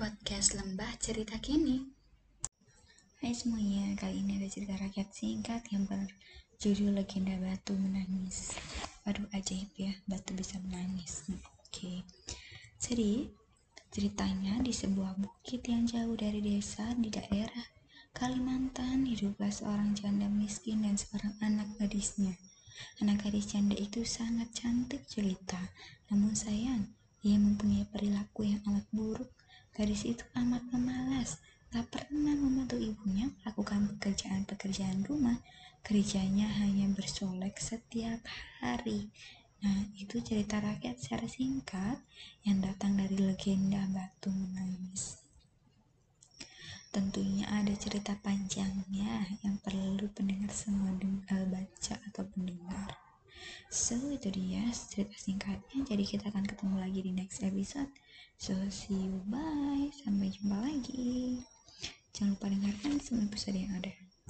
podcast Lembah Cerita Kini. Hai semuanya, kali ini ada cerita rakyat singkat yang berjudul Legenda Batu Menangis. Waduh ajaib ya, batu bisa menangis. Oke, okay. jadi ceritanya di sebuah bukit yang jauh dari desa di daerah Kalimantan hiduplah seorang janda miskin dan seorang anak gadisnya. Anak gadis janda itu sangat cantik cerita, namun sayang, ia mempunyai perilaku yang amat buruk Gadis itu amat pemalas, tak pernah membantu ibunya melakukan pekerjaan-pekerjaan rumah. Kerjanya hanya bersolek setiap hari. Nah, itu cerita rakyat secara singkat yang datang dari legenda Batu Menangis. Tentunya ada cerita panjangnya yang perlu pendengar semua dengar, baca atau pendengar. So, itu dia cerita singkatnya. Jadi kita akan ketemu lagi di next episode. So, see you. Bye. Sampai jumpa lagi. Jangan lupa dengarkan semua episode yang ada.